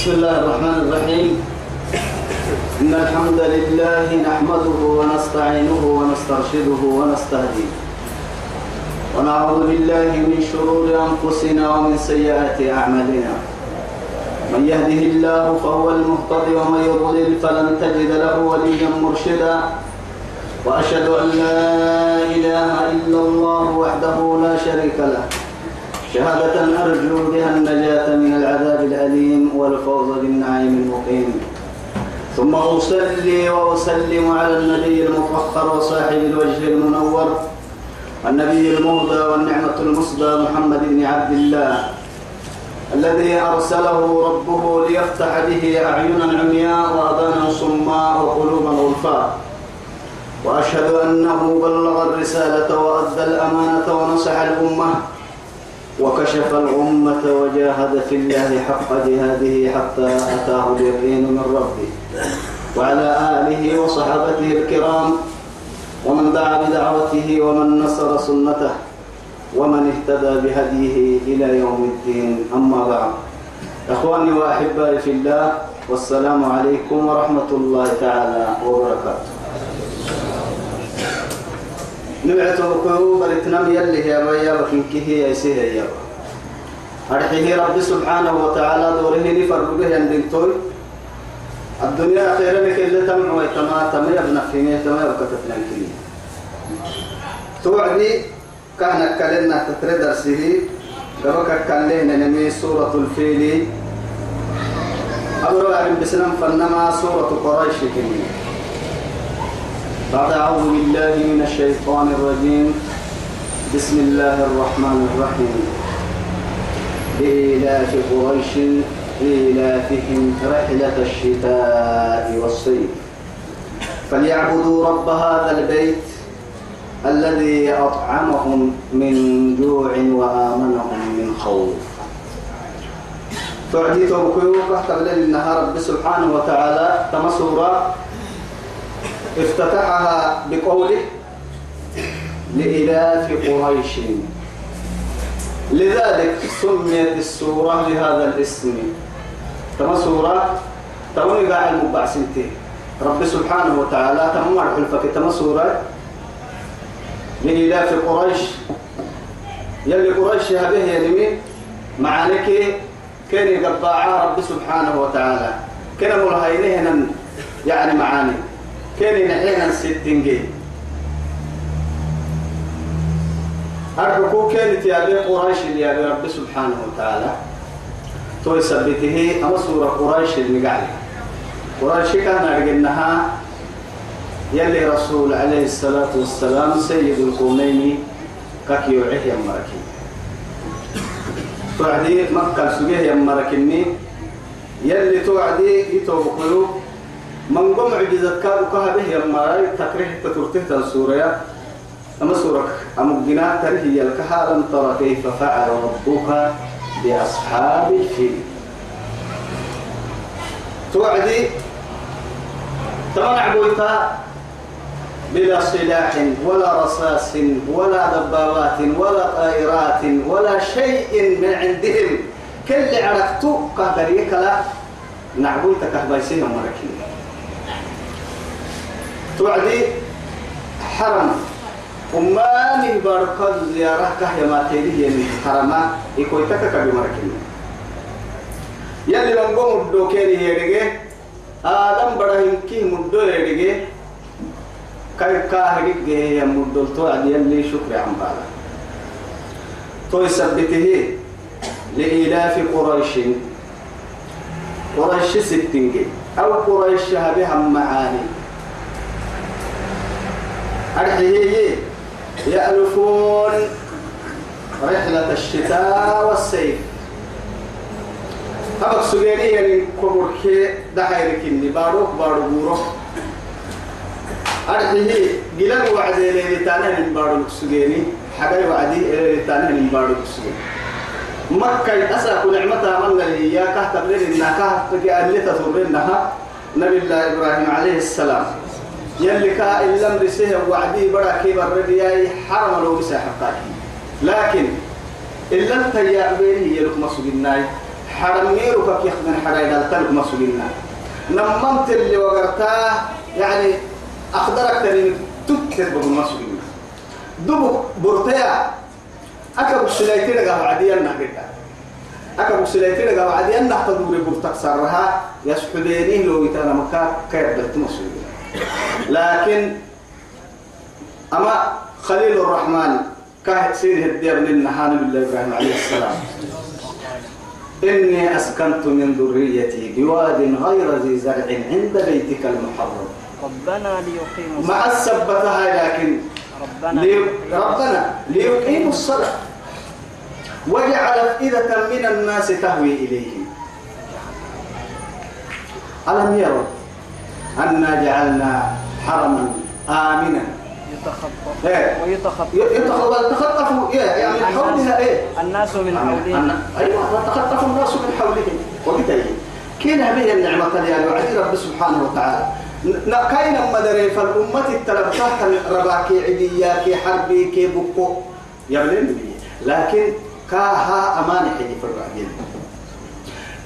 بسم الله الرحمن الرحيم إن الحمد لله نحمده ونستعينه ونسترشده ونستهديه ونعوذ بالله من شرور أنفسنا ومن سيئات أعمالنا من يهده الله فهو المهتدي ومن يضلل فلن تجد له وليا مرشدا وأشهد أن لا إله إلا الله وحده لا شريك له شهادة أرجو بها النجاة من العذاب الأليم والفوز بالنعيم المقيم. ثم أصلي وأسلم على النبي المفخر وصاحب الوجه المنور النبي المهدى والنعمة المصدى محمد بن عبد الله الذي أرسله ربه ليفتح به أعينا عمياء وأذانا صماء وقلوبا غلفاء وأشهد أنه بلغ الرسالة وأدى الأمانة ونصح الأمة وكشف الغمة وجاهد في الله حق جهاده حتى أتاه اليقين من ربه. وعلى آله وصحابته الكرام ومن دعا بدعوته ومن نصر سنته ومن اهتدى بهديه إلى يوم الدين. أما بعد إخواني وأحبائي في الله والسلام عليكم ورحمة الله تعالى وبركاته. نبعته بكو برتنام يلي هي بيا بكين كي هي يسيه يا أرحيه رب سبحانه وتعالى دوره نفرقه يندلتوي الدنيا خيرا لك اللي تمع ويتما تما يبنى فيني تما يبقى توعدي كان كلنا تتري درسه. قبك كلنا نمي سورة الفيل. أبرو أعلم بسلام فنما سورة قريش كني. بعد أعوذ بالله من الشيطان الرجيم. بسم الله الرحمن الرحيم. بإيلاف قريش إيلافهم رحلة الشتاء والصيف. فليعبدوا رب هذا البيت الذي أطعمهم من جوع وآمنهم من خوف. تعدي توكيوك قبل النهار رب سبحانه وتعالى. تمسورا افتتحها بقوله لإلاف قريش. لذلك سميت السورة بهذا الاسم. كما سورة؟ توني قاعد المبعسنتي رب سبحانه وتعالى تمام الحلفة. كما سورة؟ لإلاف قريش. يلي قريش هذه يلمي معانك كان قباعة رب سبحانه وتعالى. كان ملهينهن يعني معاني. كان نحينا ستين جي الحقوق كانت يا بي قريش يا بي رب سبحانه وتعالى. تو يثبته أما سورة قريش المقعد قريش كان أرجنها يلي رسول عليه الصلاة والسلام سيد القومين كاكي يوعيه يمركي توعدي مكة سجيه يمركني يلي توعدي يتوبقلو من قم عجزت كادو كهبه يمراي تكره تترته تنسوريا. أما سورك أما جنا ترهي الكهالم ترى كيف فعل ربك بأصحاب الفيل. توعدي تمنع بويتا بلا سلاح ولا رصاص ولا دبابات ولا طائرات ولا شيء من عندهم. كل عرفتو قهدريك لا نعبويتا كهبايسين مركين توعدي حرم. أماني بارك زيارة كهيا ما تيجي يعني حرما يكوي تكا كبي مركين. يلي لنقوم الدوكيني يرجع آدم برهن كي مدو يرجع كاي كاهري جه مدو توعدي يلي شكر عم بالا. تو يثبته لإلاف قريش. قريش ستين أو قريش هبها معاني. أرحيه يألفون رحلة الشتاء والصيف. أبك سجيني يعني كبر كي دحيرك إني بارو بارو بورو أرحيه جلال وعدي لي تانا من بارو سجيني. حاجة وعدي لي تانا من بارو سجيني. مكة أسا كل نعمتها من اللي هي كهتب لنا إنها كهتب تثورنها نبي الله إبراهيم عليه السلام. يلي كا إن لم رسيه وعدي برا كبر ردياي حرم لو بسا حقاك. لكن إن لم تيا بيني يلوك مسجناي حرميرك كيف من حرايد التلك مسؤولنا نمنت اللي وقرتاه يعني أخضرك ترين تكتب المسؤولين دبو برتيا أكبر سلايتين قالوا عاديا نحكيها أكبر سلايتين قالوا عاديا نحتضر برتك سرها يسحبيني لو يتانا مكا كيف بالتمسؤولين لكن أما خليل الرحمن كاه سيره الدير من نحان بالله إبراهيم عليه السلام. إني أسكنت من ذريتي بواد غير ذي زرع عند بيتك المحرم. ربنا ليقيموا مع السبتها لكن ربنا لي... ربنا ليقيموا الصلاة. وجعل أفئدة من الناس تهوي إليهم. ألم يروا أنا جعلنا حرما آمنا. يتخطف. إيه. ويتخطف. يتخطفوا إيه. يعني من حولها إيه. الناس من حولهم. أيوة. وتخطف الناس من حولهم. وبالتالي كين به النعمة يا وعدي رب سبحانه وتعالى. ن- كاين مدري فالأمة التلبتها رباكي عدياكي حربيكي بكو يا بلين لكن كاها أمانة حدي في الرعدين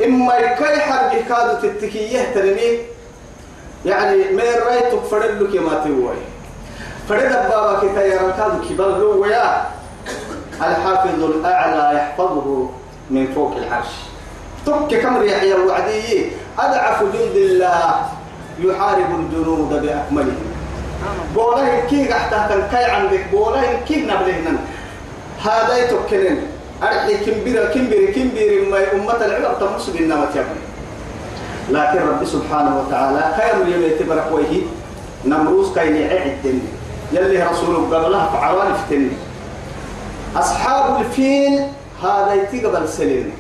إما كاي حربي كادو تتكيه ترمي يعني ما رايتك فرلك ما تيوي فرد بابا يرى كادو كبر ويا الحافظ الأعلى يحفظه من فوق العرش. تك كم ريحي الوعدي أضعف جند الله يحارب الجنود بأكملهم بوله كي قحتا كان كاي عندك. بوله كي نبلهن هذا يتكلن أرحي كمبير كمبير كمبير ما أمة العلم تمس بالنمة يبني لكن رب سبحانه وتعالى خير يوم يتبرك ويه نمروز كي يعد يلي رسوله قبلها فعوان فتني أصحاب الفيل هذا يتي قبل سلين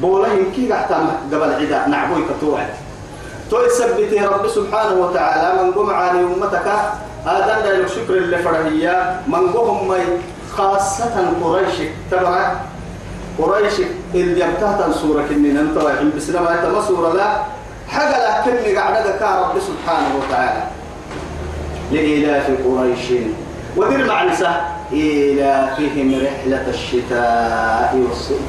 بوله يمكي قحتا قبل عدا نعبوي كتوعد تو يثبت رب سبحانه وتعالى من قم على أمتك. آدم لا شكر اللي فرهية من قم خاصة قريش تبع قريش اللي يمتهت سورة كنين انت رايحين بسلام انت ما سورة لا؟ حاجة لا كني قاعدة رب سبحانه وتعالى. لإلاف قريش. ودير معنسة إيلافهم رحلة الشتاء والصيف.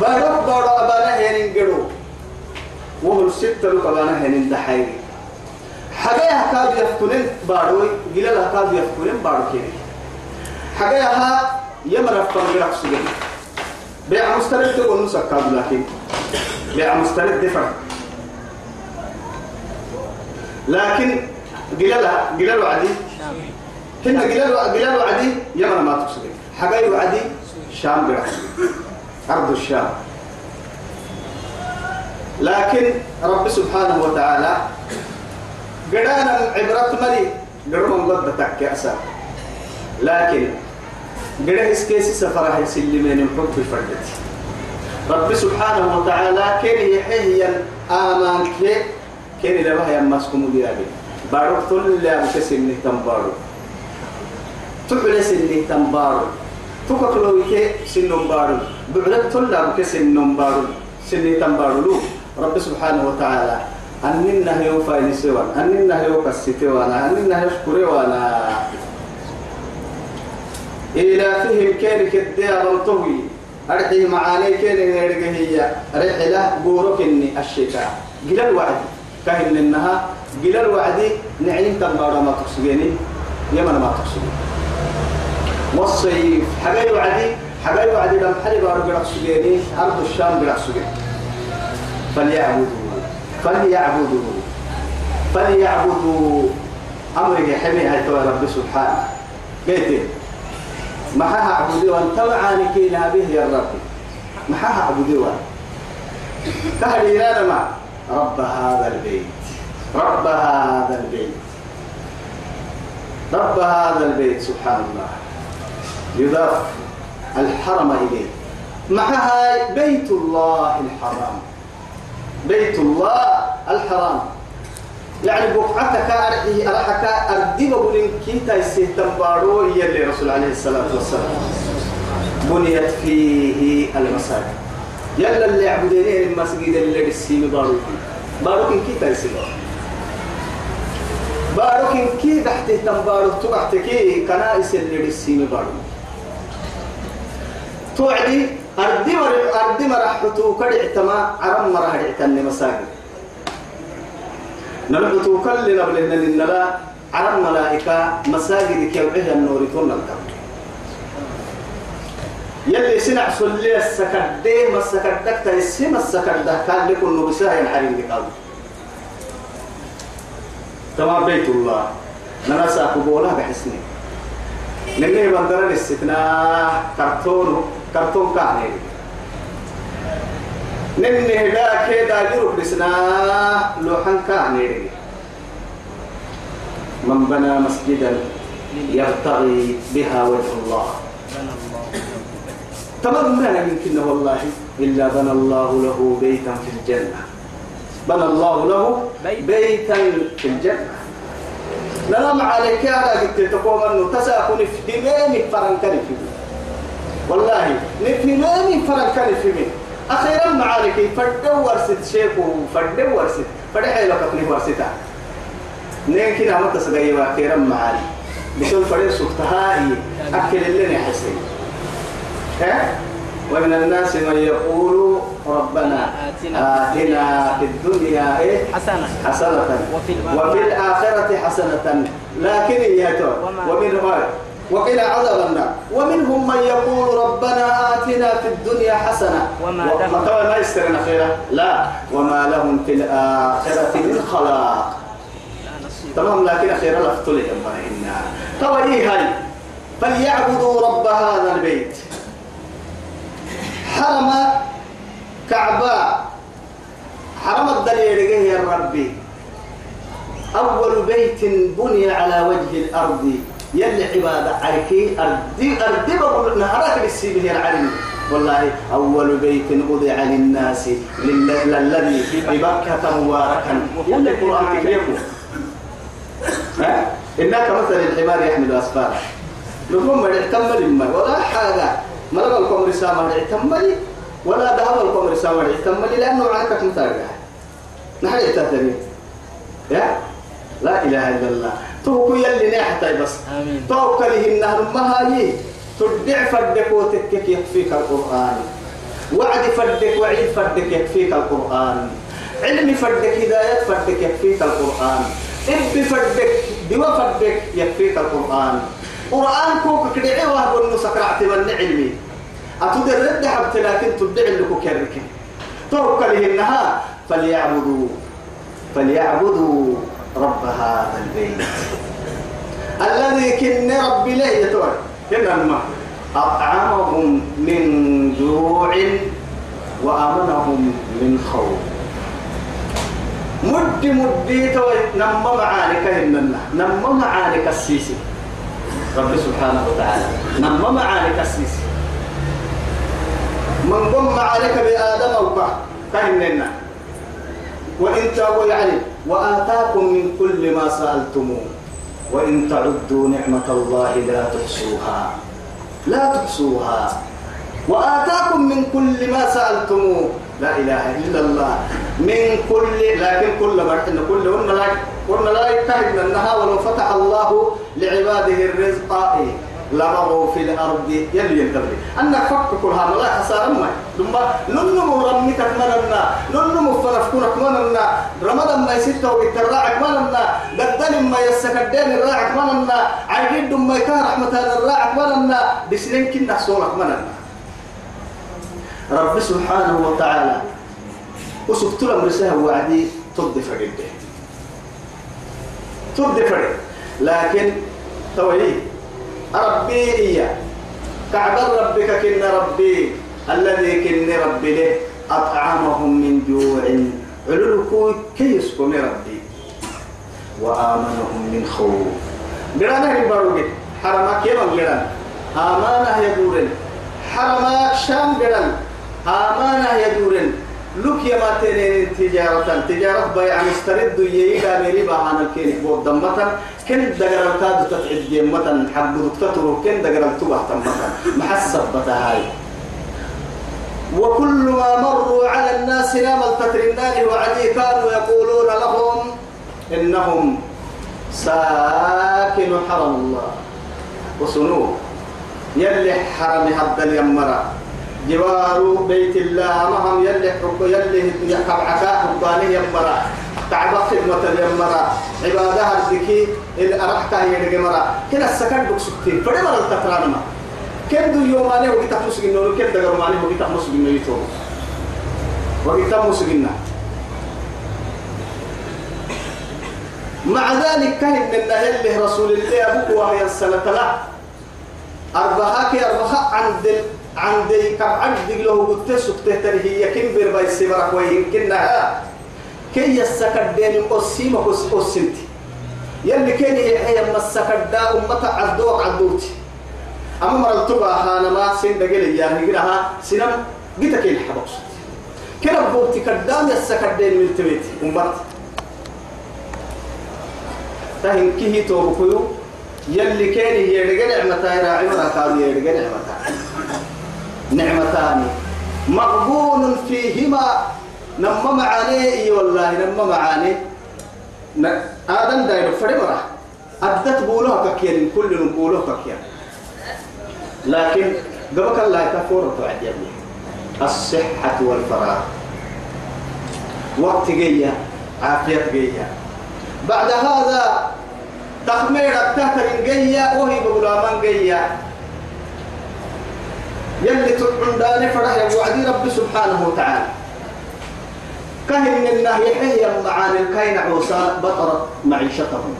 بارك بارك أبانا هينين قروا وهم الستة لك أبانا هينين دحيري. حاجة كاد يفتنين باروي قيل كاد يفتنين بارو كيري. يمر أفضل بيع سجن بيع مستند تقول نسكاب لكن بيع مستند دفع. لكن قلالها قلال وعدي. هنا قلال قلال وعدي يمن ما تقصد. حقاي وعدي شام بيع أرض الشام. لكن رب سبحانه وتعالى قدانا عبرة مري. قرم قد تكأسا لكن قده اسكيسي سفره يسلمين الحب الفردت رب سبحانه وتعالى كان يحيي آمان كي كان لبها يمسكم ديابي بارك تل لا بكسن تنبارو. تبعل سن تنبارو. تككلو كي سن بارو بعلك تل لا بكسن بارو سن تنبارو. لو رب سبحانه وتعالى أننا هيو فاين سوان أننا كسيتي وانا أننا يشكري وأنا إلافهم كان كديا بلطوي أرحي معاني كان نرجع هي. رحلة بورك إني الشتاء قل الوعد كهن إنها قل الوعد نعيم تنبارا ما تقصديني. يمن ما تقصدين والصيف. حاجة وعدي. حاجة وعدي لم حرب أرجع تقصديني أرض الشام بلا فليعبدوا. فليعبدوا. فليعبدوا. أمر حمي هاي رب سبحانه. قلت ما أعبدي وأن تبعني كينا به يا رب ما أعبدي وأن. تهدي لنا مع رب هذا البيت. رب هذا البيت. رب هذا البيت سبحان الله. يضاف الحرم إليه. معها بيت الله الحرام. بيت الله الحرام. يعني بقعتك أرحيه أرحك أردب بولين كيتا يستهتم بارو يلي رسول عليه الصلاة والسلام. بنيت فيه المساجد. يلا اللي يعبدين المسجد اللي بالسيم بارو فيه. بارو كن كيتا يسيب بارو كن كي تحت تنبارو تقعتك كنائس اللي بالسيم بارو. توعدي أردي مر أردي مرحتو كدع تما عرم مرح تني مساجد. نلحتو كل نبلنا لنا عرم ملائكة مساجد كيوعها النور تون يلي سنع سلي السكردي ما السكردك تهسي ما السكردك كان لكم نبسها ينحرم لقاو تمام بيت الله. ننسى قبولها بحسني. نني بندر الاستثناء كرتون كرتون كاني كيدا لوحن كاني. من بنى مسجدا يبتغي بها وجه الله. تمام لا يمكن والله إلا بنى الله له بيتا في الجنة. بنى الله له بيت. بيتا في الجنة. ما عليك يا قلت تقوم أنه تساكن في دمامي فرنكني في والله نفهماني فرنكني في أخيرا معارك فردو ورست شيكو فردو ورست فدحي لك أقني ورستا نين كده ما تسقي أخيرا معارك بسول فريد سكتهاي أكل اللي نحسين ها؟ ومن الناس من يقول ربنا آتنا آتنا في الدنيا إيه؟ حسنة حسنة وفي. وفي الآخرة حسنة لكن يهتم وما- وقنا عذاب النار. ومنهم من يقول ربنا آتنا في الدنيا حسنة. وما لهم- ما يسترنا خيرا. لا. وما لهم في الآخرة من خلاق. تمام لكن خير لفتلك إنا طبعا إيه هاي؟ فليعبدوا رب هذا البيت. حرم كعبة. حرم الدليل يا ربي. أول بيت بني على وجه الأرض. يلي عبادة عليك أردي أردي بقول نهارك بالسيب هي العلم. والله أول بيت وضع للناس لل- للذي ببكة مباركا. يلي القرآن تكليكم ها؟ إنك مثل الحمار يحمل أسفارا لكم ما يحتمل ما ولا حاجة. ما لقى القمر رسامة يحتمل ولا ذهب القمر رسامة يحتمل لأنه عنك متارجة نحن يتهتمي يا لا إله إلا الله. توكو يلي نحتاج بس. توكله النهر ما هي تدع فردك وتكك يكفيك القرآن. وعد فردك وعيد فردك يكفيك القرآن. علم فردك هداية فردك يكفيك القرآن. إب فردك دوا فردك يكفيك القرآن. قرآن كوك كدعي وهو إنه سكرعت من علمي. أتدر رد حبت لكن تدعي لك كرك. توكله النهار فليعبدوا. فليعبدوا. رب هذا البيت. الذي كن ربي له يتوى كنا أطعمهم من جوع وآمنهم من خوف. مد مدي توي. نم معانك هننا نم معانك السيسي. رب سبحانه وتعالى. نم معانك السيسي. من قم عليك بآدم وقع كهننا وإن يعني وآتاكم من كل ما سألتموه. وإن تعدوا نعمة الله لا تحصوها. لا تحصوها. وآتاكم من كل ما سألتموه. لا إله إلا الله. من كل لكن كل مرة كل قلنا لا قلنا لا يكتهد أنها ولو فتح الله لعباده الرزق. إيه. لبغوا في الأرض يلي ينتبه أنك فك كل هذا لا خسارة ما ثم ننمو رميك مننا ننمو فرفكونك مننا رمضان ما يسيته ويتراعك مننا قدن ما يسكدين الراعك مننا عيد ما يكار رحمة الراعك مننا بسنين كنا صورك مننا رب سبحانه وتعالى وسكت له مرساه وعدي تضي فريده تضي فريد لكن توي ربي كعب ربك كن ربي. الذي كن ربي له. أطعمهم من جوع. علوكو كيسكم ربي. وآمنهم من خوف. برانا البروج حرمك يوم جران آمانة يدورن. حرما شام جران آمانة يدورن. لك يا ما تجارة تجارة بيع مسترد ييدا مري بهان الكينك بود دمتا كن دقر الكاد تتعد يمتا حب دكتور كن دقر التوبة تمتا محسب بتهاي وكل ما مروا على الناس نام التترنان وعدي كانوا يقولون لهم إنهم ساكن حرم الله. وصنوه يلي حرم حد اليمرة جوار بيت الله مهم يلي حق يلي يكبعكا حقاني يمرا. تعب خدمة يمرا. عبادها الذكي اللي أرحتها يدق مرا هنا السكن بك سكتين. فدي مرا التتران ما. كم دو يوماني وقت مسجن نور كم دقر ماني وقت مسجن يتوم. وقت مسجن. مع ذلك كان من يلي رسول الله أبوك وهي السنة لا. أربعة كي أربعة عند عند كم عند له قلت سكته ترهي يكين برباي سبرك ويمكنها كي يسكر دين أسيما أسنتي يلي كان هي مسكر دا أمتا عدوك عدوتي أما مرتبة هانا ما سين دقل يعني قلها سنم قلت كي الحبس كنا بوتي كدام يسكر دين من تبيتي أمتا تهن كيه توبكيو يلي كان يرجع نعمتا يراعي مرا كان يرجع نعمتا نعمتان. مقبول فيهما. نما معاني والله نما معاني آدم داير فرمرة أدت بولوها ككيان كل بولوها ككيان لكن قبك الله تفور تعجبني الصحة والفراغ. وقت جيا عافية جيا بعد هذا تخمير التهتر جيا وهي بغلامان جيا يلي تدعون داني فرح يا وعدي رب سبحانه وتعالى. كهن الله يحيي معاني الكين عوسى بطرت معيشتهم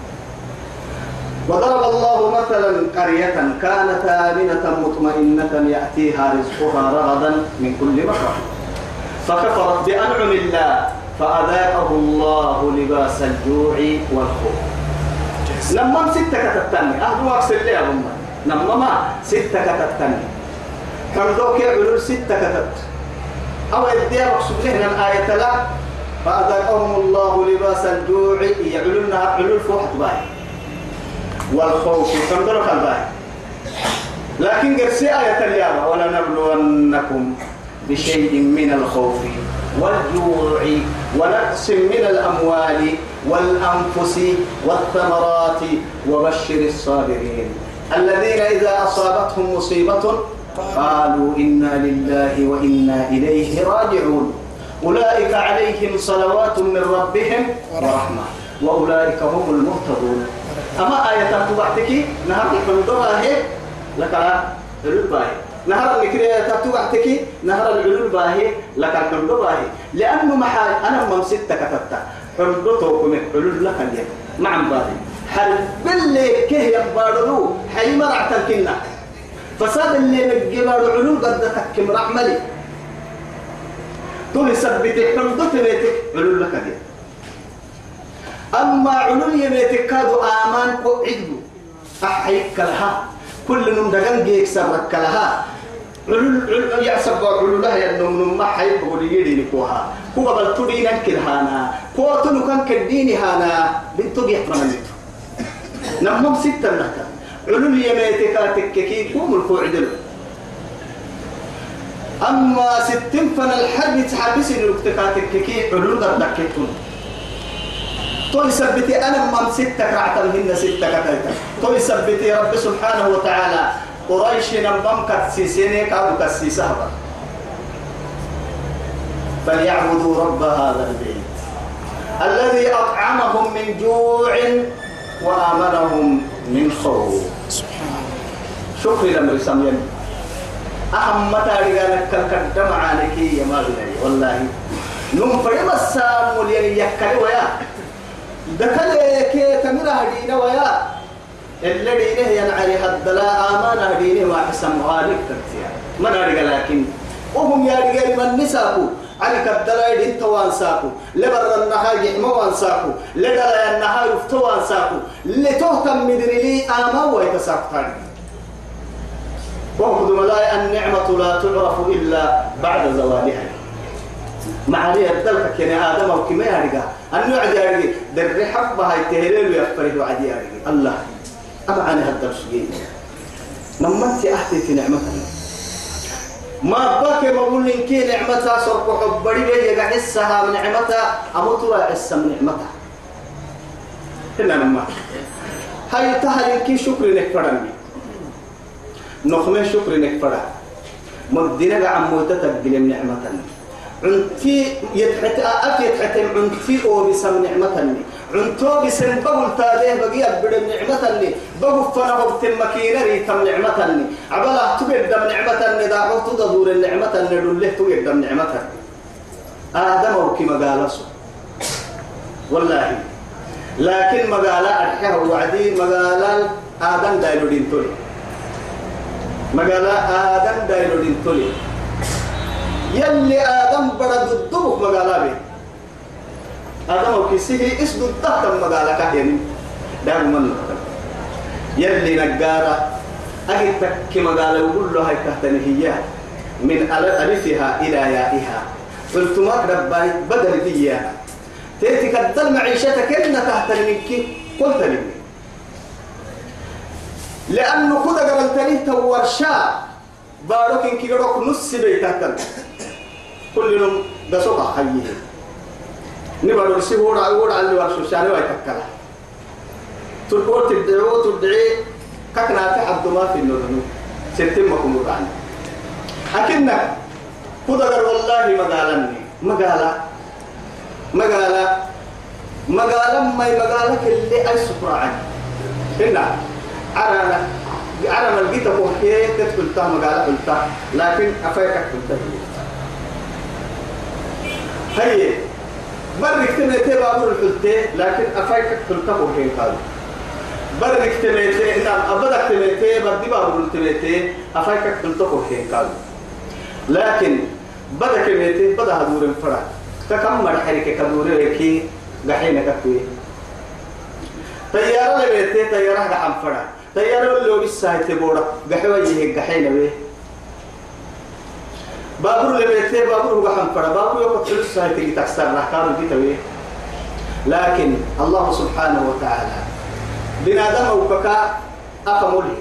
وضرب الله مثلا قرية كانت آمنة مطمئنة يأتيها رزقها رغدا من كل مكان. فكفرت بأنعم الله فأذاقه الله لباس الجوع والخوف. لما ستة أهدوا أكسر لي يا لما ما ستة كتبتني. كم دوك علول ستة كتبت. أو يديها مقصود لهنا الآية لا فأذاقهم الله لباس الجوع يعللنا علول فوحة باي والخوف كم دوك الباي لكن قرسي آية اليابة ولنبلونكم بشيء من الخوف والجوع ونقص من الأموال والأنفس والثمرات وبشر الصابرين. الذين إذا أصابتهم مصيبة قالوا إنا لله وإنا إليه راجعون. أولئك عليهم صلوات من ربهم ورحمة. وأولئك هم المهتدون. أما آية تبعتك نهار الحمدوها هي لك العلول باهي. نهار الكرية تبعتك نهار العلول باهي. لك الحمدو باهي. لأنه محال أنا من ستة كتبت حمدو توكم علول لك مع باهي. حل باللي كه يبادروا حي مرعت الكنة فساد اللي نجبر علول قد تكم رحملي. تقول ثبت حمدو تبيتك علول لك اليوم أما علوم يميتك كادو آمان قعدو أحيك لها كل نم دقن جيك سبرك لها علول علول يعصب علول لها ينم نم ما حيب قولي يدي نكوها. هو قبل تدين أنكر هانا. هو تنو كان كديني هانا. بنتو بيح منمت نمم ستة نهتا علول يميتك تككي قوم القعدلو أما ستين فن الحرب تحبسي كي علول قد دكتون توي سبتي أنا من ستة رعتا هن ستة كتلتا توي سبتي رب سبحانه وتعالى قريش نبم كتسيسيني كادو كتسيسها فليعبدوا رب هذا البيت الذي أطعمهم من جوع وآمنهم من خوف شكرا لما يسمين أهم متى رجالك كالكدم عليك يا مالي والله نم فريم السام وليني يكالي ويا. دكال كي تمر هدينا ويا. اللي دينه ينعري هدلا آمان هدينه وحسن غالب تكتيا من رجال لكن؟ وهم يا رجال من نساكو. على كبدلا يدين توان ساكو. لبر النهار يحمى وان ساكو. لدلا النهار يفتوان ساكو. لتهتم مدري آما ويتساكو تاني وهم ملاي النعمة لا تعرف إلا بعد زوالها. معرية الدلك كان آدم أو كما يرجع أنه عدي يرجع در حبة هاي تهليل ويفرد وعدي يرجع الله. هذا الشيء لما أنت أحتي في نعمتنا. ما باك ما بقول لك كي نعمتها صرف حب بدي بيجي حسها من نعمتها أموت وأحس من نعمتها. إلا لما هاي تهل كي شكر لك فرني نخمة شكر لك فرني مقدرة عن موتة تقبل نعمة عنتي يتحت أك يتحتم عنتي أو بسم نعمة عنتو بسم بقول تاديه بقي أبدا نعمة بقول فنا بقتم مكينة ريتم نعمة عبلا تقدم نعمة دا تدور النعمة ندله تقدم نعمة آدم وكما قال والله لكن مقالة أرحيه وعدي مقالة آدم دايلو دين تولي مقالة آدم دايلو دين تولي يلي آدم برد الدبك مقالة بي آدم وكسيه اسد التحت مقالة كهين. دار من يلي نقارة أجد تك مقالة وقول له هاي تحتني هي. من ألفها إلى يائها. قلت ما رباي بدل ديها تأتي كدل معيشتك إن تحت منك. قلت لي. لأنه كده قبلتني تور شاء. بارك إنك نص بيتك. كل يوم ده سوق رأي هو رأي اللي ورشوا شاري ويتكلا تقول تدعو تدعي كنا في حد ما في النور ستين مكمور عني أكنك كده والله مقالني. مقالة. مقالة. مقالة ما مقالة اللي أي سفرة عني هنا. عرنا عرنا لقيت بوحكي تدخل تها مقالة قلتها. لكن أفايكك قلتها. هي. برك تميتي بابور الحلتي لكن أفايكك قلتها بوحكي قال. برك تميتي نعم أبدك تميتي بدي بابور تميتي أفايكك قلتها بوحكي قال. لكن بدك تميتي بدا هدور الفرع تكمل حركة كدوري لكي قحينة كتوي طيارة لبيتي طيارة قحم فرع طيارة اللي بيسا تبورا قحوة يهي قحينة بيه. بابور لبيتي بابور قحم فرع بابور يوقف فلوس هاي تيجي تكسر رحكام الكتوي لكن الله سبحانه وتعالى بنادم وككا أفمله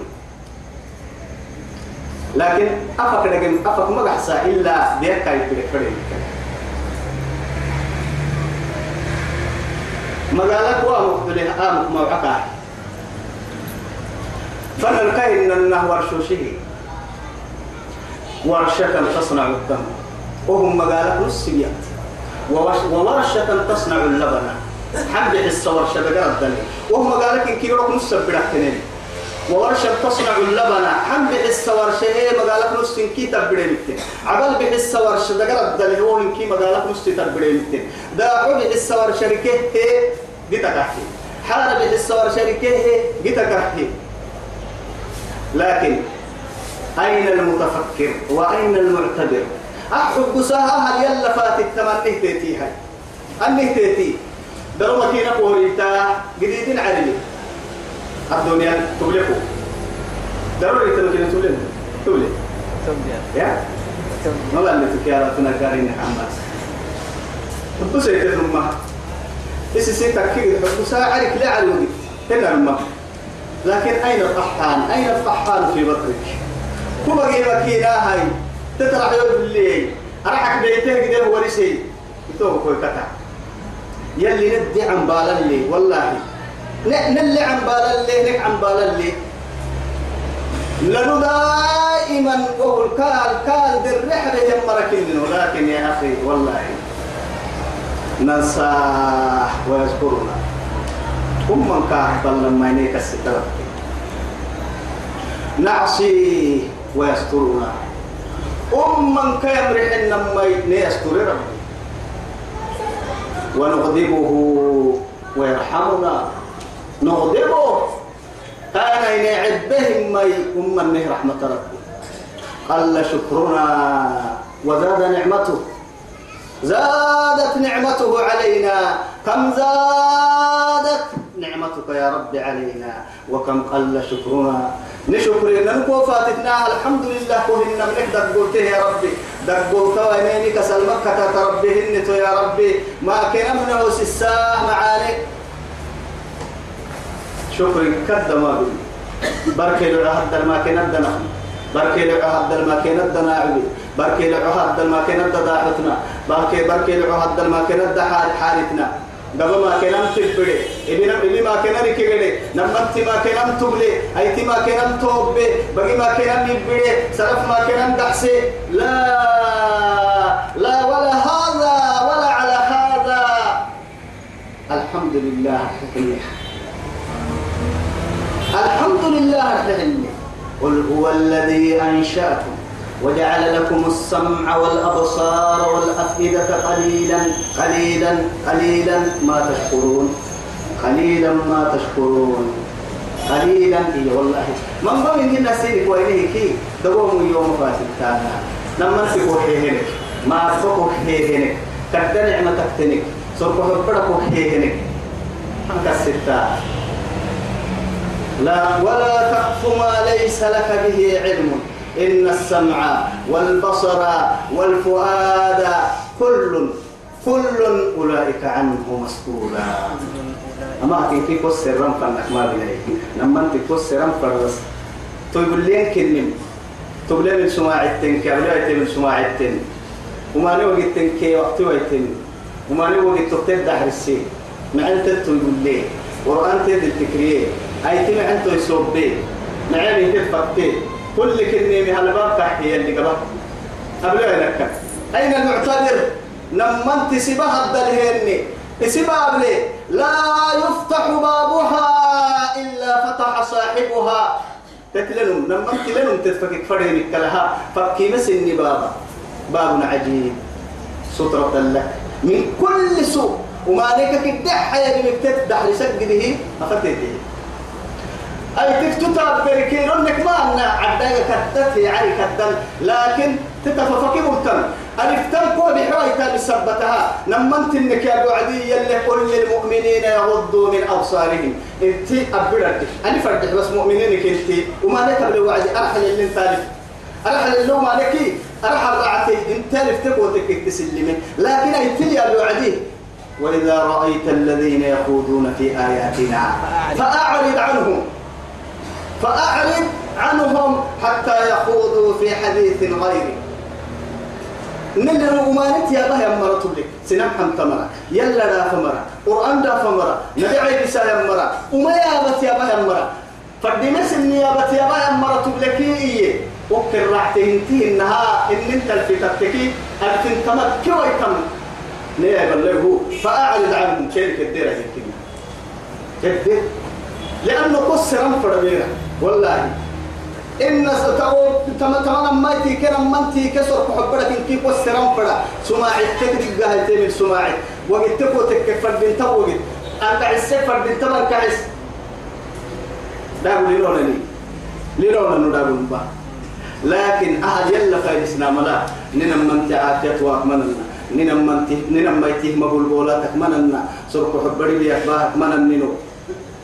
لكن أفك نجم أفك ما قحسا إلا بيكا فرق مقالك وامك آمك موعكا فنلقين أنه ورشوشه ورشة تصنع الدم. وهم مقالك نسيات وورشة تصنع اللبن. حب حس ورشة بقرة الدم وهم مقالك إن كيروك نسب برحتنين. وورشة تصنع اللبن. حب حس ورشة هي مقالك نس إن كي تبريمتين عبل بحس ورشة بقرة الدم هو كي مقالك نس تبريمتين دا عبل حس ورشة ركيه هي جتكحي حارب الصور شركه جتكحي لكن أين المتفكر وأين المعتبر؟ أحب ساها هل يلا فات التمنى تيتي هاي. أني تيتي مكينة قوريتا جديد علي الدنيا تبلغوا ضروري تمكين تبلغ تبلغ يا؟ ما لا نتكياراتنا كارين حماس تبصي تدمها إيش سيتك كده مساعدك لا على الوقت هنا الماء لكن أين الطحان أين الطحان في بطنك؟ كما جيبك كده هاي. تطلع يوم الليل أرحك بيته كده هو رسي يتوه كوي كتا. يلي ندي عن بالا اللي والله. نلي عن بالا اللي نك عن بالا اللي. لأنه دائما وهو الكال كال بالرحلة يمرك ولكن يا أخي والله. ننساه ويذكرنا. من كان لما ينيك السترة نعصي ويسترنا. أم من كان يمرح لما يستر ربي ونغضبه ويرحمنا. نغضبه. كان ينعد بهم مي أم من رحمة ربي. قل شكرنا. وزاد نعمته. زادت نعمته علينا. كم زادت نعمتك يا رب علينا؟ وكم قل شكرنا. نشكر ننكو فاتتنا الحمد لله كهنا منك دقوته يا ربي. دقوته وينينك سلمك تربيهن يا ربي. ما كان منه سساه معاني. شكر كد ما بي. بركي لعهد ما كان دنا بركي لعهد ما كان دنا عبي بركي لعهد ما كان داحتنا بركي بركي لعهد ما كان دحال حالتنا. قبل ما كلام تبدي ابن ابن ما كنا ركيدي نمت ما كلام تبلي ايت ما كلام توب بقي ما كلام يبدي سلف ما كلام دحسي لا لا ولا هذا ولا على هذا الحمد لله الحمد لله الحمد قل هو الذي أنشأكم وجعل لكم السمع والأبصار والأفئدة قليلا قليلا قليلا ما تشكرون. قليلا ما تشكرون. قليلا إيه والله. من ضمن الناس وإليه كي دوم يوم فاسد كان لما نسيبه هيهنك ما سبقه هيهنك كدن نعمتك تنك سرقه حبرك هيهنك أنك الستة لا ولا تقف ما ليس لك به علم. إن السمع والبصر والفؤاد كل كل أولئك عنه مسؤولا. أما كي في كوس سرم فنك ما بيني. لما أنت كوس سرم فرس تقول لين كنم تقول لين سماع التن كابلا من سماع التن وما نوجد التن كي وقت ويتن وما نوجد تقتل دحر السين. مع أنت تقول لين قرآن تدل الفكرية أي تمع أنت يسوب بيه تفكتي كل كلمة من الباب تحكي اللي قبل. قبل لك؟ أين المعتذر؟ لما انت سبها الدلهني سبها بلي لا يفتح بابها إلا فتح صاحبها. تتلنم لما انت لنم تتفكك فرينك لها فكي مسني بابا. باب عجيب. سترة لك. من كل سوء. وما عليك كده حياة بمكتب دحر سجده أفتته أي تكتب بركيرونك ما أنا عداك كتت يعني كتن. لكن تتففكي مهتم ألف تنكو بحويتا بسبتها نمنت إنك يا بعدي يلي كل المؤمنين يغضوا من أبصارهم. انت أبردك أنا فردك بس مؤمنينك انت وما لك بالوعد أرحل اللي انت ألف. أرحل اللوم عليك أرحل رعتي. إنت ألف تقوتك تسلمين لكن أنت يا بعدي. وإذا رأيت الذين يخوضون في آياتنا فأعرض عنهم. فأعرض عنهم حتى يخوضوا في حديث غيره. نلنا أمانت يا الله يمرة لك. سنم حم تمرة يلا دا فمرة قرآن دا فمرة نبي عيد سا يمرة وما يا بت يا الله يمرة فدي مسن يا بت يا الله يمرة لك. إيه وكر راحته إنتي إنها إن أنت الفتتكي أنت تمكي ويتم ليه بلغه فأعرض عنهم. كدير هيك كدير؟ لأنه قصر فربينا والله. إن ستقول تم تمام ما تي كرم من تي كسر حبرك إن كيف قصر فرا سماعي تدري جاه تمل سماعي. وقت تكو تكفر بنت وقت أنت عسى فرد تمر كعس دعوا ليرونا لي. ليرونا ندعوا با لكن أهل يلا فايسنا ملا ننم من تعاتيت وأكملنا ننم من تي ننم ما يتيه مقول بولاتك مننا. سرق حبري لي أخبارك منن ننو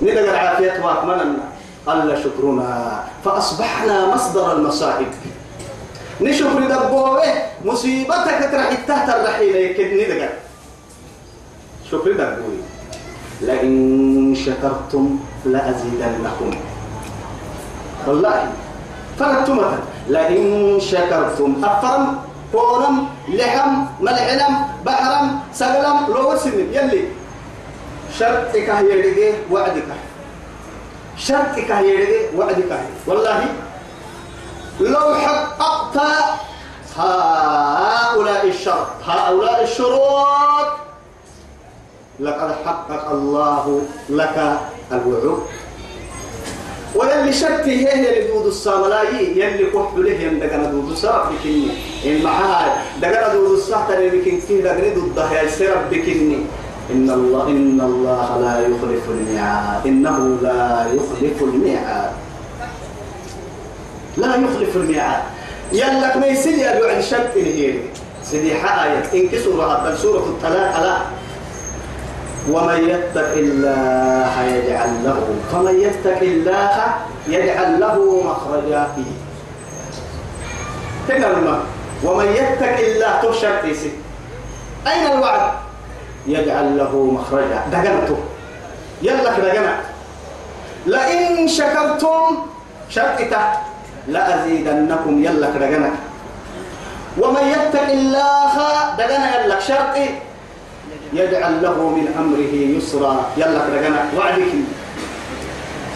ندق عافيت وأكملنا الله شكرنا فأصبحنا مصدر المصائب. نشكر دبوه مصيبتك ترح تحت الرحيل يكد ندق شكر دبوه. لئن شكرتم لأزيدنكم. والله فرتمة لئن شكرتم أفرم كونم لحم ملحلم بحرم سقلم لو سنم يلي. شرطك هي وعدك. شرطك هي وعدك والله لو حققت هؤلاء الشرط هؤلاء الشروط لقد حقق الله لك الوعود. وللي شرطي هي اللي دود الساملاي يلي كحب له يندقنا دود السام بكني. معها دقنا دود السام ترى بكن كي دقنا دود ده يسرب بكني. إن الله إن الله لا يخلف الميعاد. إنه لا يخلف الميعاد. لا يخلف الميعاد. يلك ما يصير يا بعد شرط هي سيدي حاية إن كسر سورة الطلاق. لا. ومن يتق الله يجعل له فمن يتق الله يجعل له مخرجا. تنرما ومن يتق الله تشرط أين الوعد؟ يجعل له مخرجا. دقنته. يلا دقنا لئن شكرتم شرطته لأزيدنكم. يلا دقنا ومن يتق الله دقنا يلا. شرطي. يجعل له من أمره يسرا. يلا دقنا وعدك.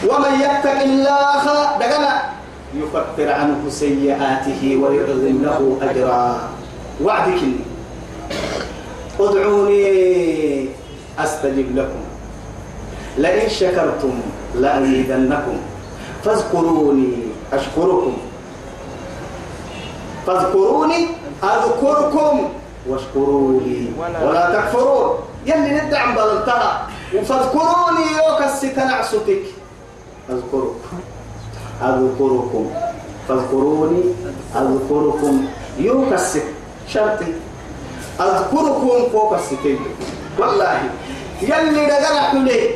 ومن يتق الله دقنا يكفر عنه سيئاته ويعظم له أجرا. وعدك. ادعوني أستجب لكم. لئن شكرتم لأزيدنكم. فاذكروني أشكركم. فاذكروني أذكركم. واشكروا لي ولا تكفرون. يلي ندعم بلنتها فاذكروني يوكس تنعستك أذكركم أذكركم. فاذكروني أذكركم. يوكس شرطي. أذكركم فوق الستين. والله يلي دقنا حلي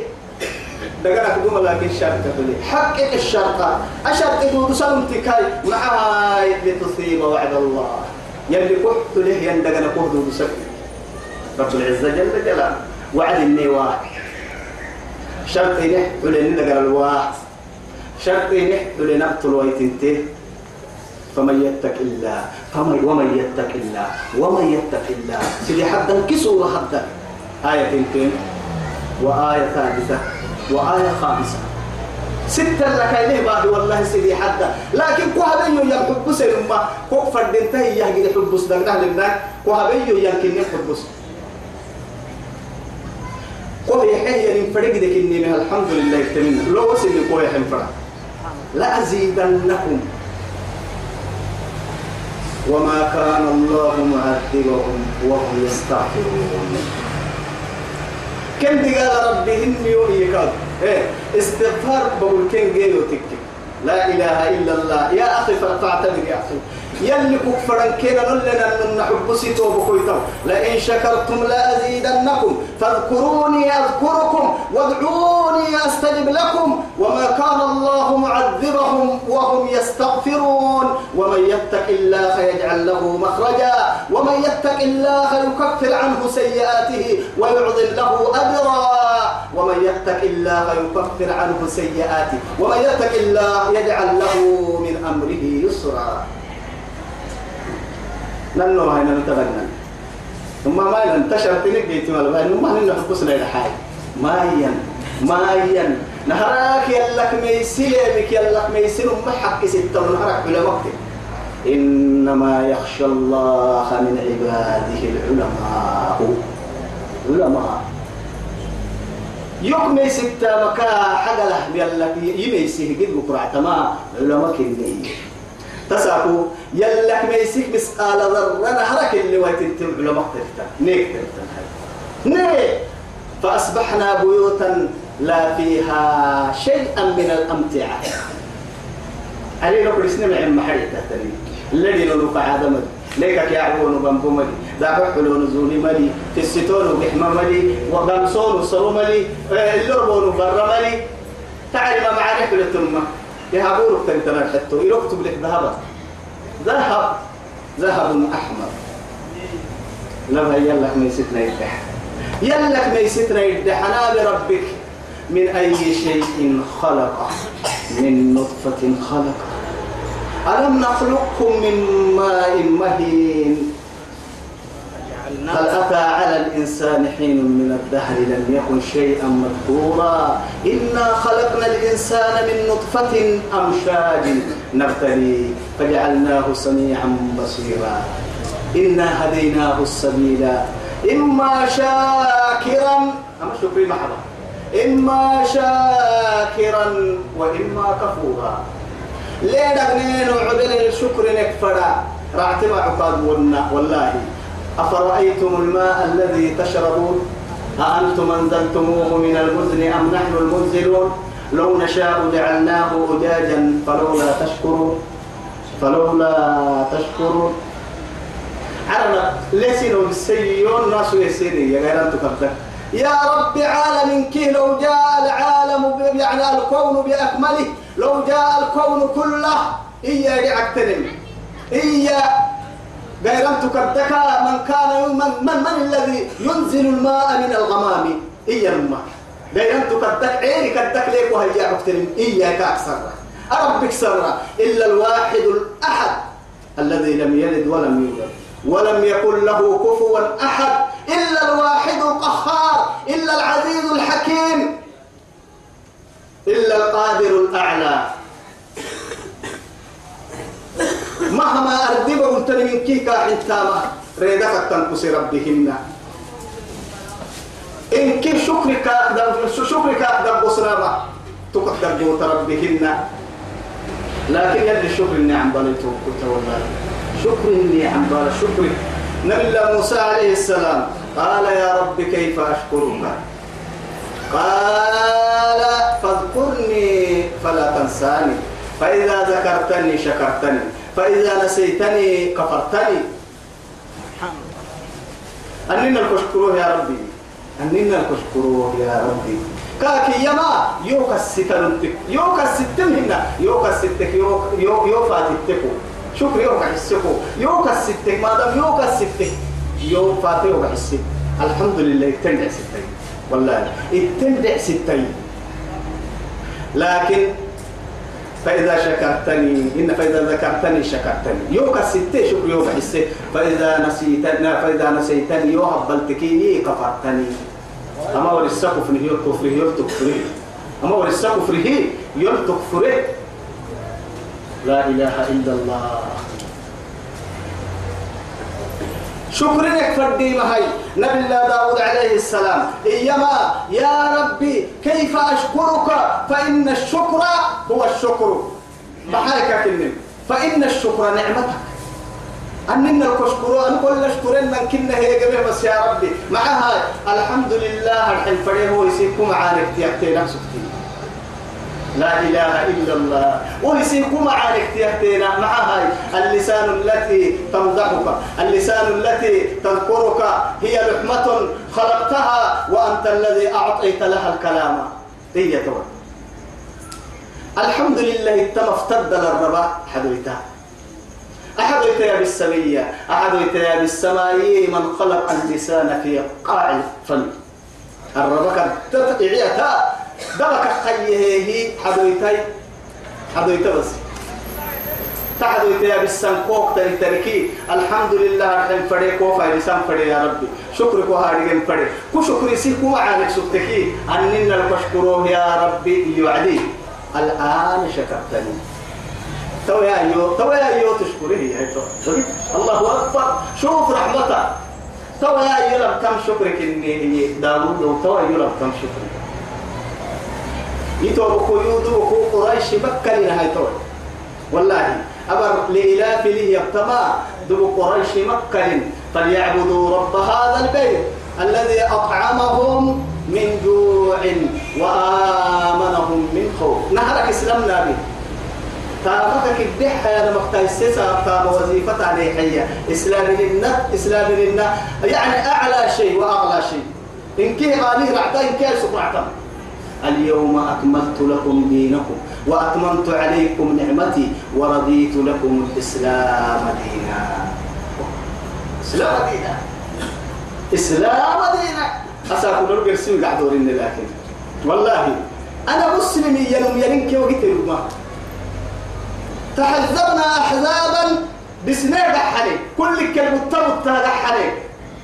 دقنا كدوم لكن الشرط حلي حقق الشرط الشرط دود سلمتكاي معاي لتصيب وعد الله. يلي كحت له يندقنا كهدو دود رب العزة جل جلاله. وعد النواة شرط نحت لندقنا الواح شرط نحت لنقتل ويتنته فمن يتق الله فمن ومن يتق الله ومن يتق الله. سيدي حدا كسور حدا آية تنتين وآية ثالثة وآية خامسة. ستة لك إليه بعد والله سيدي حدا. لكن كوهبيو يحب سيرما كو فردنته يهجد حب سدنا لنا كوهبيو يمكن يحب كوه يحيي ينفرق دك الحمد لله يتمنى لو وصل كوه يحنفرق لأزيدنكم وما كان الله معذبهم وهم يستغفرون. كم قال ربهم يوهيك إيه استغفار بقول كن جيلو تكتك لا إله إلا الله. يا أخي فاعتبر يا أخي. يلي كفرن كنا لنا أن نحب سيتو بكويتو. لئن شكرتم لأزيدنكم. فاذكروني أذكركم وادعوني أستجب لكم. وما كان الله معذبهم وهم يستغفرون. ومن يتق الله يجعل له مخرجا. ومن يتق الله يكفر عنه سيئاته ويعظم له أجرا. ومن يتق الله يكفر عنه سيئاته. ومن يتق الله يجعل له من أمره يسرا. لأنه هنا نتبنى ثم ما انتشر تنك جيت مال ما ما هن حبسنا إلى حاجة ما ين ما ين نهارك يلك ميسيل بك يلك ميسيل ما حق ستة نهارك بلا وقت. إنما يخشى الله من عباده العلماء. علماء. يقمي ستة مكا حقله يلك يميسيه قد بكرة تما علماء كنيه تساكو يلك ميسيك بس آل ذر نهرك اللي ويتنتم علماء تفتح نيك تفتح نيك! فأصبحنا بيوتا لا فيها شيئا من الأمتعة. علي لو كل سنة عم محري تهتني. الذي نلوك عدم ليك يعرفون بامبو ملي دابع حلون زوني ملي في الستون وبحمى ملي وقامصون وصرو ملي اللربون وبر ملي تعلم معارف للتنمة يهابورك تنتنا حتى يكتب لك ذهب ذهب. ذهب أحمر. لما يلك ميستنا يدح يلك ميستنا يدح أنا بربك. من أي شيء خلق؟ من نطفة خلق. ألم نخلقكم من ماء مهين؟ هل أتى على الإنسان حين من الدهر لم يكن شيئا مذكورا؟ إنا خلقنا الإنسان من نطفة أمشاج نبتلي فجعلناه سميعا بصيرا. إنا هديناه السبيل. إما شاكرا أما شكري محبا إما شاكرا وإما كفورا. ليه دغنين وعدل الشكر نكفرا رعتما عقاد والله. أفرأيتم الماء الذي تشربون؟ أأنتم أنزلتموه من المزن أم نحن المنزلون؟ لو نشاء جعلناه أجاجا فلولا تشكرون. فلولا تشكرون. عرنا لسنوا بالسيون ناس يسيني يا غير أنتم كفتك يا رب عالم كي لو جاء العالم يعني الكون بأكمله لو جاء الكون كله إيا يعتنم إيا بيرم تكدك من كان من من, من الذي ينزل الماء من الغمام؟ إيا الماء بيرم تكدك عيني كدك ليك وهي عكترين كاك أكثر أربك سرا إلا الواحد الأحد الذي لم يلد ولم يولد. ولم يكن له كفوا أحد. إلا الواحد القهار. إلا العزيز الحكيم. إلا القادر الأعلى. مهما أردب قلت من كيكا حتى ريدك تنقص ربهن. إن كيف شكرك شكرك أقدر بصرامة تقدر جوت ربهن. لكن يد الشكر النعم بالتو قلت والله. شكر النعم بال شكر نبي موسى عليه السلام قال يا رب كيف أشكرك؟ قال فاذكرني فلا تنساني. فإذا ذكرتني شكرتني. فإذا نسيتني كفرتني. أننا الكشكروه يا ربي. أننا الكشكروه يا ربي. كاكي يما يوكا الستنتك يوكا الستن هنا يوكا الستك يو يو فاتتكو شكر يوكا حسكو. يوكا الستك ما دام يوكا الستك يو فاتي يوكا الحمد لله تندع ستين. والله التندع ستين. لكن فإذا شكرتني إن فإذا ذكرتني شكرتني. يوكا ستة شكر يوكا حسي فإذا نسيتني فإذا نسيتني يو هبلتكي كفرتني. أما ورسا كفره يلتكفره يلتكفره أما ورسا كفره يلتكفره لا إله إلا الله. شكر لك فردي هاي نبي الله داود عليه السلام. إيما يا ربي كيف أشكرك؟ فإن الشكر هو الشكر. بحالك كنن فإن الشكر نعمتك. أننا الكشكر أن كل شكرين من كنا هي جميع بس يا ربي. معها الحمد لله الحين فريه هو يسيكم معارك تيكتي نفسك لا إله إلا الله. ويسيكم معارك تيكتينا مع هاي. اللسان التي تمدحك اللسان التي تذكرك هي لحمة خلقتها وأنت الذي أعطيت لها الكلام. هي تو الحمد لله تم افتد للربا. حدويتها أحد يا بالسمية. أحد يا بالسماء. من خلق اللسان في قاع الفم. الربكة تتعيتها دبك خيه حدويتي حدويتي بس. تحدويتي يا بالسنقوق تري تركي. الحمد لله رحم فريق وفا لسان فريق يا ربي. شكرك وهارجين فريق كو شكري سيكو معانك سبتكي. أننا الكشكروه يا ربي يعلي الآن شكرتني. تو يا ايو تو يا ايو تشكره تو الله أكبر. شوف رحمته تو يا ايو لم كم شكرك إني هي داوود. تو ايو لم كم شكرك. يتو بكو يودو بكو قريش لنا هاي والله أبر لإلاف لي يبتما دو قريش مكة فليعبدوا رب هذا البيت الذي أطعمهم من جوع وآمنهم من خوف. نهرك إسلامنا به تابك الدحة يا مقتا السيسة تاب وظيفة عليه حية إسلام لنا إسلام لنا. يعني أعلى شيء وأغلى شيء. إن كي غاليه رعتا إن كي سقرعتا اليوم أكملت لكم دينكم وأتممت عليكم نعمتي ورضيت لكم الإسلام دينا. إسلام دينا. إسلام دينا. أساكم نرجع سوي قعدورين لكن. والله أنا مسلم ينم ينك وقت تحزبنا أحزابا بسنة حالي كل كلمة تبت حالي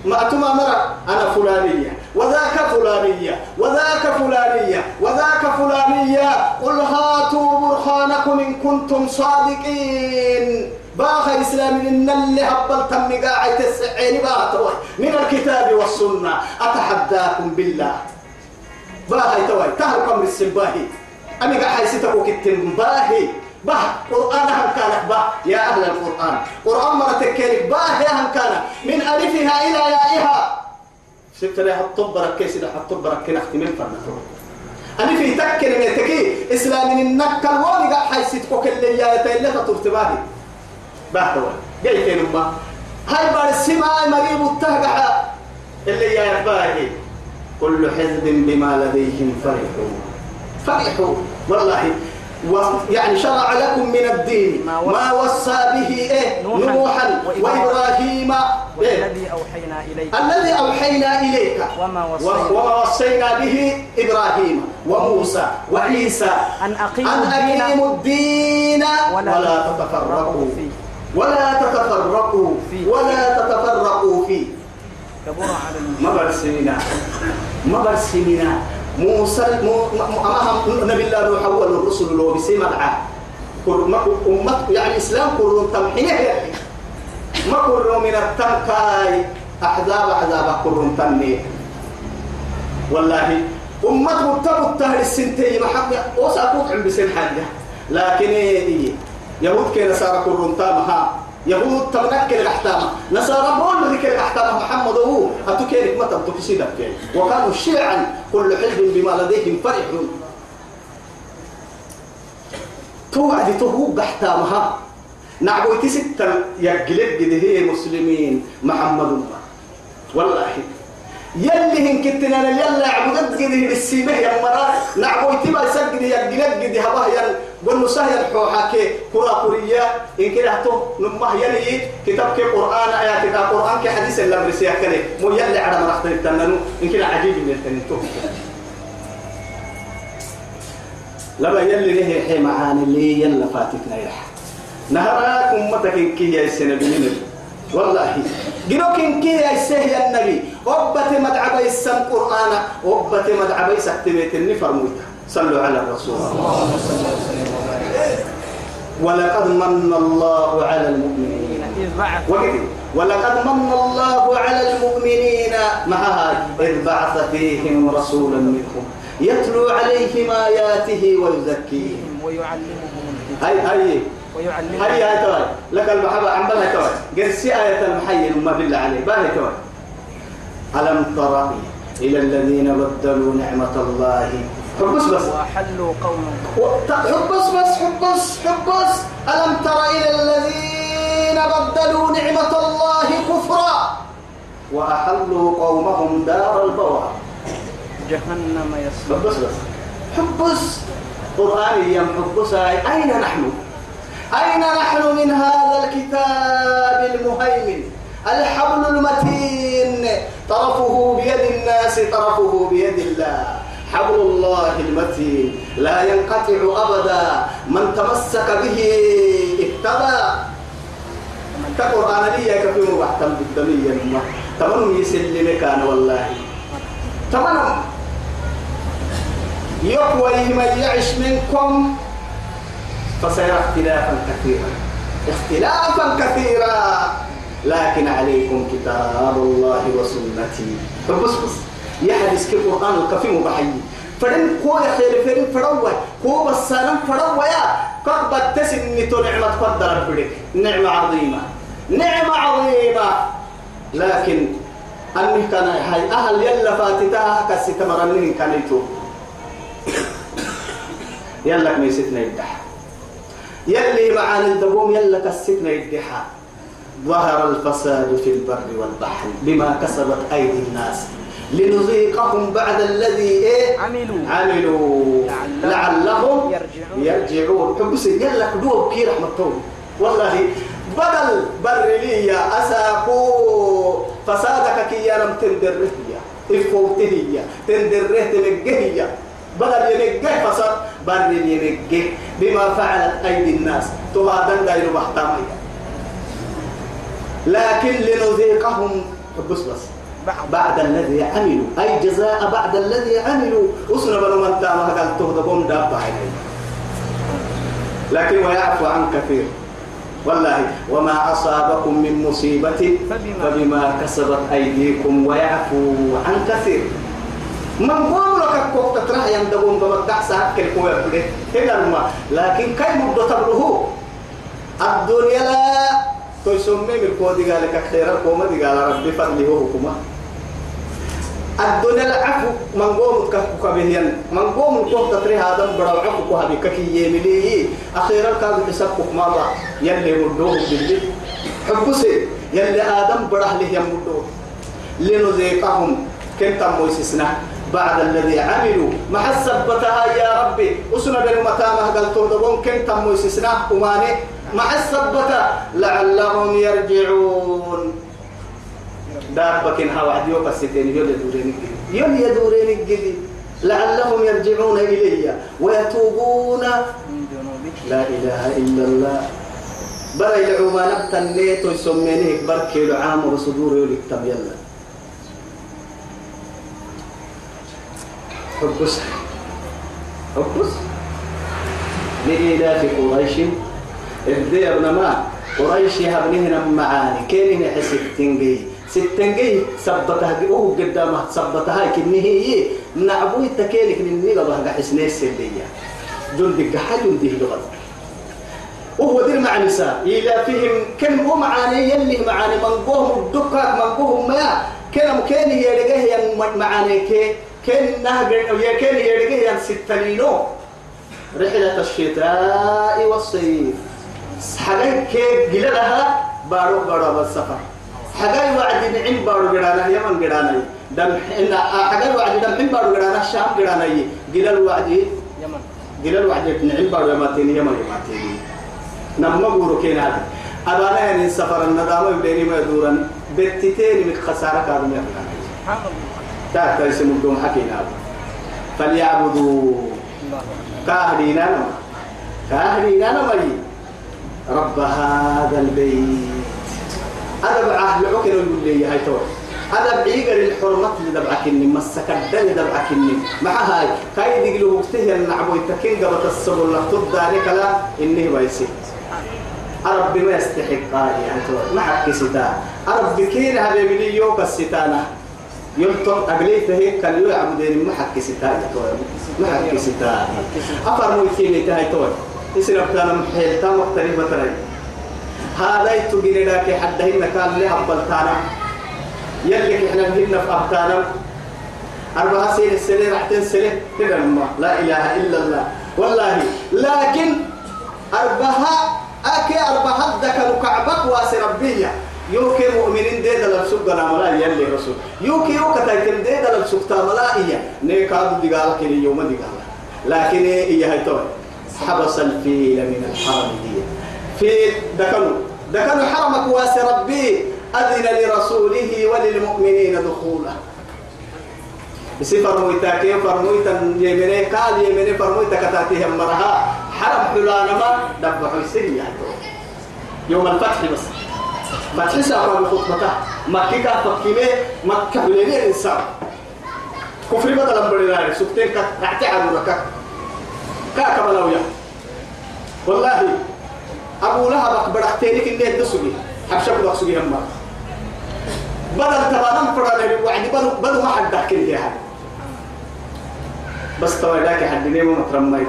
ما أتما مرة أنا فلانية. وذاك فلانية وذاك فلانية وذاك فلانية. قل هاتوا برهانكم إن كنتم صادقين. باخ إسلام إن اللي هبل تم قاعد تسعين باهتوي من الكتاب والسنة. أتحداكم بالله؟ باهي توي. تهركم للسباهي أنا قاعد حيثتك كتن باهي. به قرآن هم كانت به يا أهل القرآن. قرآن مرة تكيرك به يا هم من ألفها إلى يائها. سبت لي حطب بركيس إذا حطب بركين احتمال فرنتو ألفي تكر من تكي إسلام النكال واني قاعد حيثتك اللي يا تيلة ترتباهي به هو. جاي كين ما هاي بار السماء مريب التهجح اللي يا باهي كل حزب بما لديهم فرحوا فرحوا والله يعني شرع لكم من الدين. ما, وصى به إيه؟ نوحا, وإبراهيم. إيه؟ والذي أوحينا إليك. الذي أوحينا إليك. وما وصينا, وما وصينا به إبراهيم وموسى وعيسى. أن أقيموا, أن أقيموا الدين. ولا, ولا تتفرقوا فيه. ولا تتفرقوا. فيه. ولا تتفرقوا فيه. كبر على ما برسمنا ما برسمنا موسى مو... أمام نبي الله نوح أول الرسل لو العام كل ما أمة يعني إسلام كل تمحيه يعني ما كل من التمكاي أحزاب أحزاب كل تنمي والله أمة متبط تهل السنتين محمد وسأقوط عند بسن حاجة. لكن إيه يهود كي نصارى كل تامها يهود تمنكل الأحتام نصارى بول ذيك الأحتام محمد هو. أتوكينك متى تكسيدك وكانوا شيعا. كل حزب بما لديهم فرحون توعد تهو بحتامها نعبويتي ستة يقلب هي مسلمين. محمد الله والله. يلي هن كتنا يلا عبدت قد هي السيمه يا مرا. نعبويتي ما يسجد يقلب قد هباه ين قلنا سهل حوحا كي كرا كوريا إن كده تو نمه يلي كتاب قرآن آيات كتاب قرآن كي حديث اللي مرسيح كده. مو يلي على مرحت التنانو إن كده عجيب من التنتو لما يلي نهي حي معاني اللي يلا فاتتنا يرح نهراك أمتك كي يا السنة بنين والله. جنوك كي السه يا النبي. وبت مدعبي السم قرآن. وبت مدعبي سكتبت النفر مويتا صلوا على الرسول. ولقد من الله على المؤمنين. ولقد من الله على المؤمنين. معها إذ بعث فيهم رسولا منهم. يتلو عليهم آياته ويزكيهم. ويعلمهم الكتاب. هاي. هاي ويعلمهم هاي هاي توي لك المحبة عم بلها توي قرسي آية المحيي ما بالله عليه. باهي توي ألم تر إلى الذين بدلوا نعمة الله؟ حبس بس. وأحلوا قوما. حبس بس حبس حبس. ألم تر إلى الذين بدلوا نعمة الله كفرا؟ وأحلوا قومهم دار البوار. جهنم يصلون حبس بس. حبس. قرآن يم حبس أين نحن؟ أين نحن من هذا الكتاب المهيمن؟ الحبل المتين. طرفه بيد الناس طرفه بيد الله. حبل الله المتين. لا ينقطع أبدا. من تمسك به اهتدى. كقرآن لي كفي محتم بالدمية المه تمنوا يسلمك أنا والله. تمنوا يقوى من يعش منكم. فسيرى اختلافا كثيرا. اختلافا كثيرا. لكن عليكم كتاب الله وسنتي. فبس بس يحدث كالقرآن الكفيم بحي فدن كو يا خير فرين فروة. كو بسانم فروة يا. قد بتسن نعمة قدر بدك نعمة عظيمة. نعمة عظيمة. لكن أني كان هاي أهل يلا فاتتها كسي تمرنين كان يتوب. يلا كميستنا يدح يلي معانا الدقوم يلا كستنا يدحا. ظهر الفساد في البر والبحر بما كسبت أيدي الناس. لنذيقهم بعد الذي إيه؟ عملوا. عملوا. لعلهم لعلهم يرجعون. يرجعون. حبس يلا كدوب كي رحمة الله. والله بدل بر لي أساقو فسادك كي ينم تندره يا إفوته يا تندره تنجه يا بدل ينجه فساد بر ينجه بما فعلت أيدي الناس. تهادن غير محتمية لكن لنذيقهم بس بعض بعد الذي عملوا. أي جزاء بعد الذي عملوا. أسنا بنو من تام هذا تهدبون دابا لكن ويعفو عن كثير. والله وما أصابكم من مصيبة فبما كسبت أيديكم ويعفو عن كثير. من قول لك كوك تتراه يندبون بمدع ساعات كل قوة بده هنا الماء لكن كي مبدو تبره الدنيا لا تسمي من قوة قال لك خير القومة قال ربي فضله حكمه الدنيا العفو من قوم كبهيان من قوم كوه تطري هذا برا عفو كوه بككي يملي أخيرا كان حسابك ما با يلي مدوه بالليل حبسي يلي آدم برا له يمدوه لنذيقهم كنت مويسسنا بعد الذي عملوا. ما حسبتها يا ربي. أسنا بن متامة قال تهدبون كنت مويسسنا أماني. ما حسبتها لعلهم يرجعون. دابك إنها واحد يوم الستين يوم يدورين الجدي يوم يدورين الجدي لعلهم يرجعون إلي ويتوبون. لا إله إلا الله. يدعو ما نبتا نيتو يسمينيك بركي لعام وصدور يكتب يلا حبس. حبس؟ لإيلاف قريش. إبدي ابن ما؟ قريش هبنهنا معاني. كين نحس التنجي ستنجي سبتها أوه قدامه سبتها كنه هي. نعبوي تكيلك من نيجا بها حسني السلية جندك حجندي لغة وهو دير مع نساء. إلى فيهم كم هو معاني يلي معاني. منقوهم الدكاك منقوهم ما. كلام كان يرجع معاني كي. كان نهجر يا كان يرجع ستلينو رحلة الشتاء والصيف. حاجة كي جلدها بارو بارو بالسفر. حاجة وعد نعم بارو جرانا يمن جرانا دم إن حاجة وعد دم حين بارو جرانا الشام جرانا جلال وعد يمن. جلال وعد نعم بارو يماتيني يمن يماتيني نما بورو كينا أبانا يعني سفر الندامة بيني ما يدورن. بتتين من خسارة كادم يفعل سبحان الله. تاتا يسمو حكينا. فليعبدوا. الله كاهدينا نما كاهدينا نما رب هذا البيت. أدب عهد عكر يقول لي هاي تو أدب عيقر الحرمة اللي دبعك إني مسك الدم دبعك إني مع هاي كاي دقلو وقته النعبو يتكين قبط السبل لقد ذلك لا إني بيسي أرب ما يستحق هاي يعني تو ما حق ستا أرب بكين هذا من يوك الستانة. يلتم أقليته هيك كان يعبدين ما حق ستا يا تو ما حق ستا أفر مويتيني تهاي تو اسنا بتانا محيل تام مختلفة ترى هذا يتوجي لك حد هنا كان لها بلتانا يلي إحنا هنا في أبتانا أربعة سنين السنة راح تنسلة كده ما. لا إله إلا الله. والله. لكن أربعة أكي أربعة ذكر كعبك واسي ربية. يوكي مؤمنين ديدا لبسوك غنا ملا يلي رسول. يوكي يوكا تايتم ديدا لبسوك تا ملا إيا. نيكادو ديغالا كني يوم ديغالا. لكن إيه هاي توي. حبس الفيل من الحرم دي في دكنوا دكنوا حرمك واسي ربي. أذن لرسوله وللمؤمنين دخوله. بسي فرمويتا كيف فرمويتا يمني قال يمني فرمويتا كتاتيهم مرها. حرم حلانا ما دبحوا السنية يوم الفتح بس. فتح سافر بخطبته مكة فكيمة مكة بليني الإنسان كفر بدل بدل سكتين كتعتي عدو كاكا بلاويا والله أبو لهب أكبر أحتينك إني الدسوي حبشك دسوي هم بدل تبانم فرادة وعدي بدو بدو ما حد دحكي لها بس تويداك حد نيمو مترمي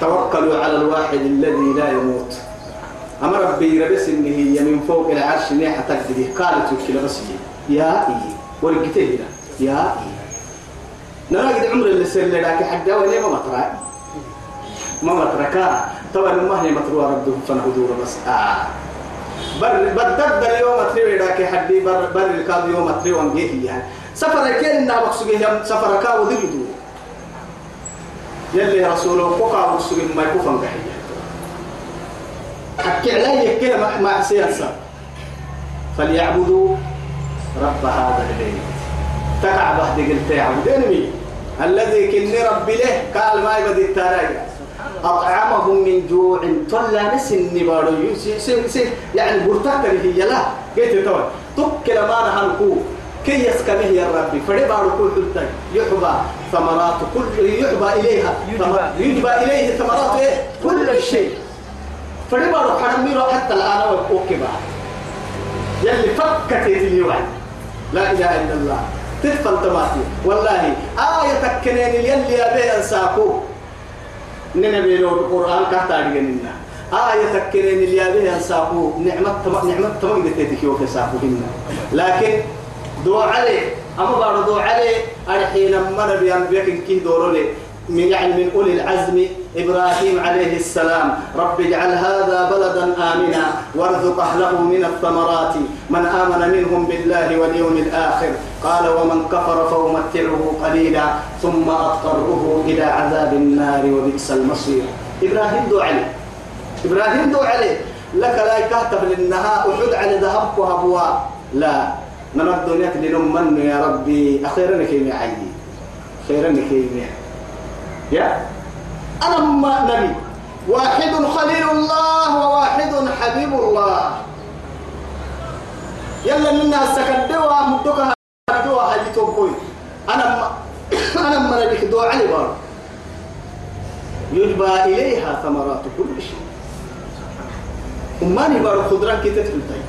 توكلوا على الواحد الذي لا يموت أما ربي ربس إنه هي من فوق العرش نيحة تقدري قالت وكلا بس يا إيه. ورقتي هنا. يا إيه. نراقد عمر اللي سير لك حد وين ما مطرح ما متركا طبعا ما هي متروى رده فنهدور بس. آه. بر بدد اليوم تري لك حدي بر بر الكاد يوم تري وانجيه يعني سفر كين إنها مقصوده سفر كاو دلدو يلي رسوله فقا مقصوده ما يكون بحية حكي علي كده مع سياسة. فليعبدوا رب هذا البيت. تكعب هدي قلت يعبدين مين الذي كني ربي له قال ما يبدي التراجع أطعمهم من جوع طلع نسن بارو. يعني برتاك هي لا. قلت توا تك لما نهنكو كي يسكنه يا ربي. فري بارو كل يحبى ثمرات كل يحبى إليها. يجبى إليه ثمرات إيه؟ كل شيء. فري بارو حرميرو حتى الآن وكبا يلي فكت اليوم لا إله إلا الله. تدفن تماتي والله آية تكنين يلي أبي أنساكو. ننبي له القرآن كهتا لنا. آية تكرين اللي أبيه أنساقو نعمة تم نعمة تم تتكي وفي ساقوهن لكن دو علي أما بعد دو علي الحين من بيان كي دورولي. من يعني من أولي العزم إبراهيم عليه السلام. رب اجعل هذا بلدا آمنا وارزق أهله من الثمرات. من آمن منهم بالله واليوم الآخر. قال ومن كفر فأمتعه قليلا ثم أضطره إلى عذاب النار وبئس المصير. إبراهيم دو علي. إبراهيم دو علي. لك لا يكهتف للنهاء أحد على ذهبك وهبوا. لا. نما الدنيا لنمن يا ربي. أخيرا كيمي عيدي خيرا كيمي يا. أنا ما نبي. واحد خليل الله وواحد حبيب الله. يلا منا السكدوا مدوكا دوا هاي توبوي أنا ما أنا ما نبيك دوا علي بار. يجبى إليها ثمرات كل شيء. أماني بارو خضران كي طيب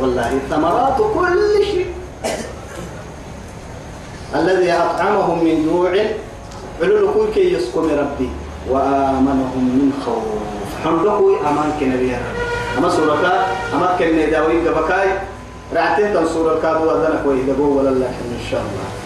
والله ثمرات كل شيء. الذي أطعمهم من جوع علو كل كي يسكم ربي. وآمنهم من خوف. حمده أمان كنبي أما سورة أما كن داوي قبكاي رعتين تن سورة كادو أذنك ويدبو ولا لكن إن شاء الله.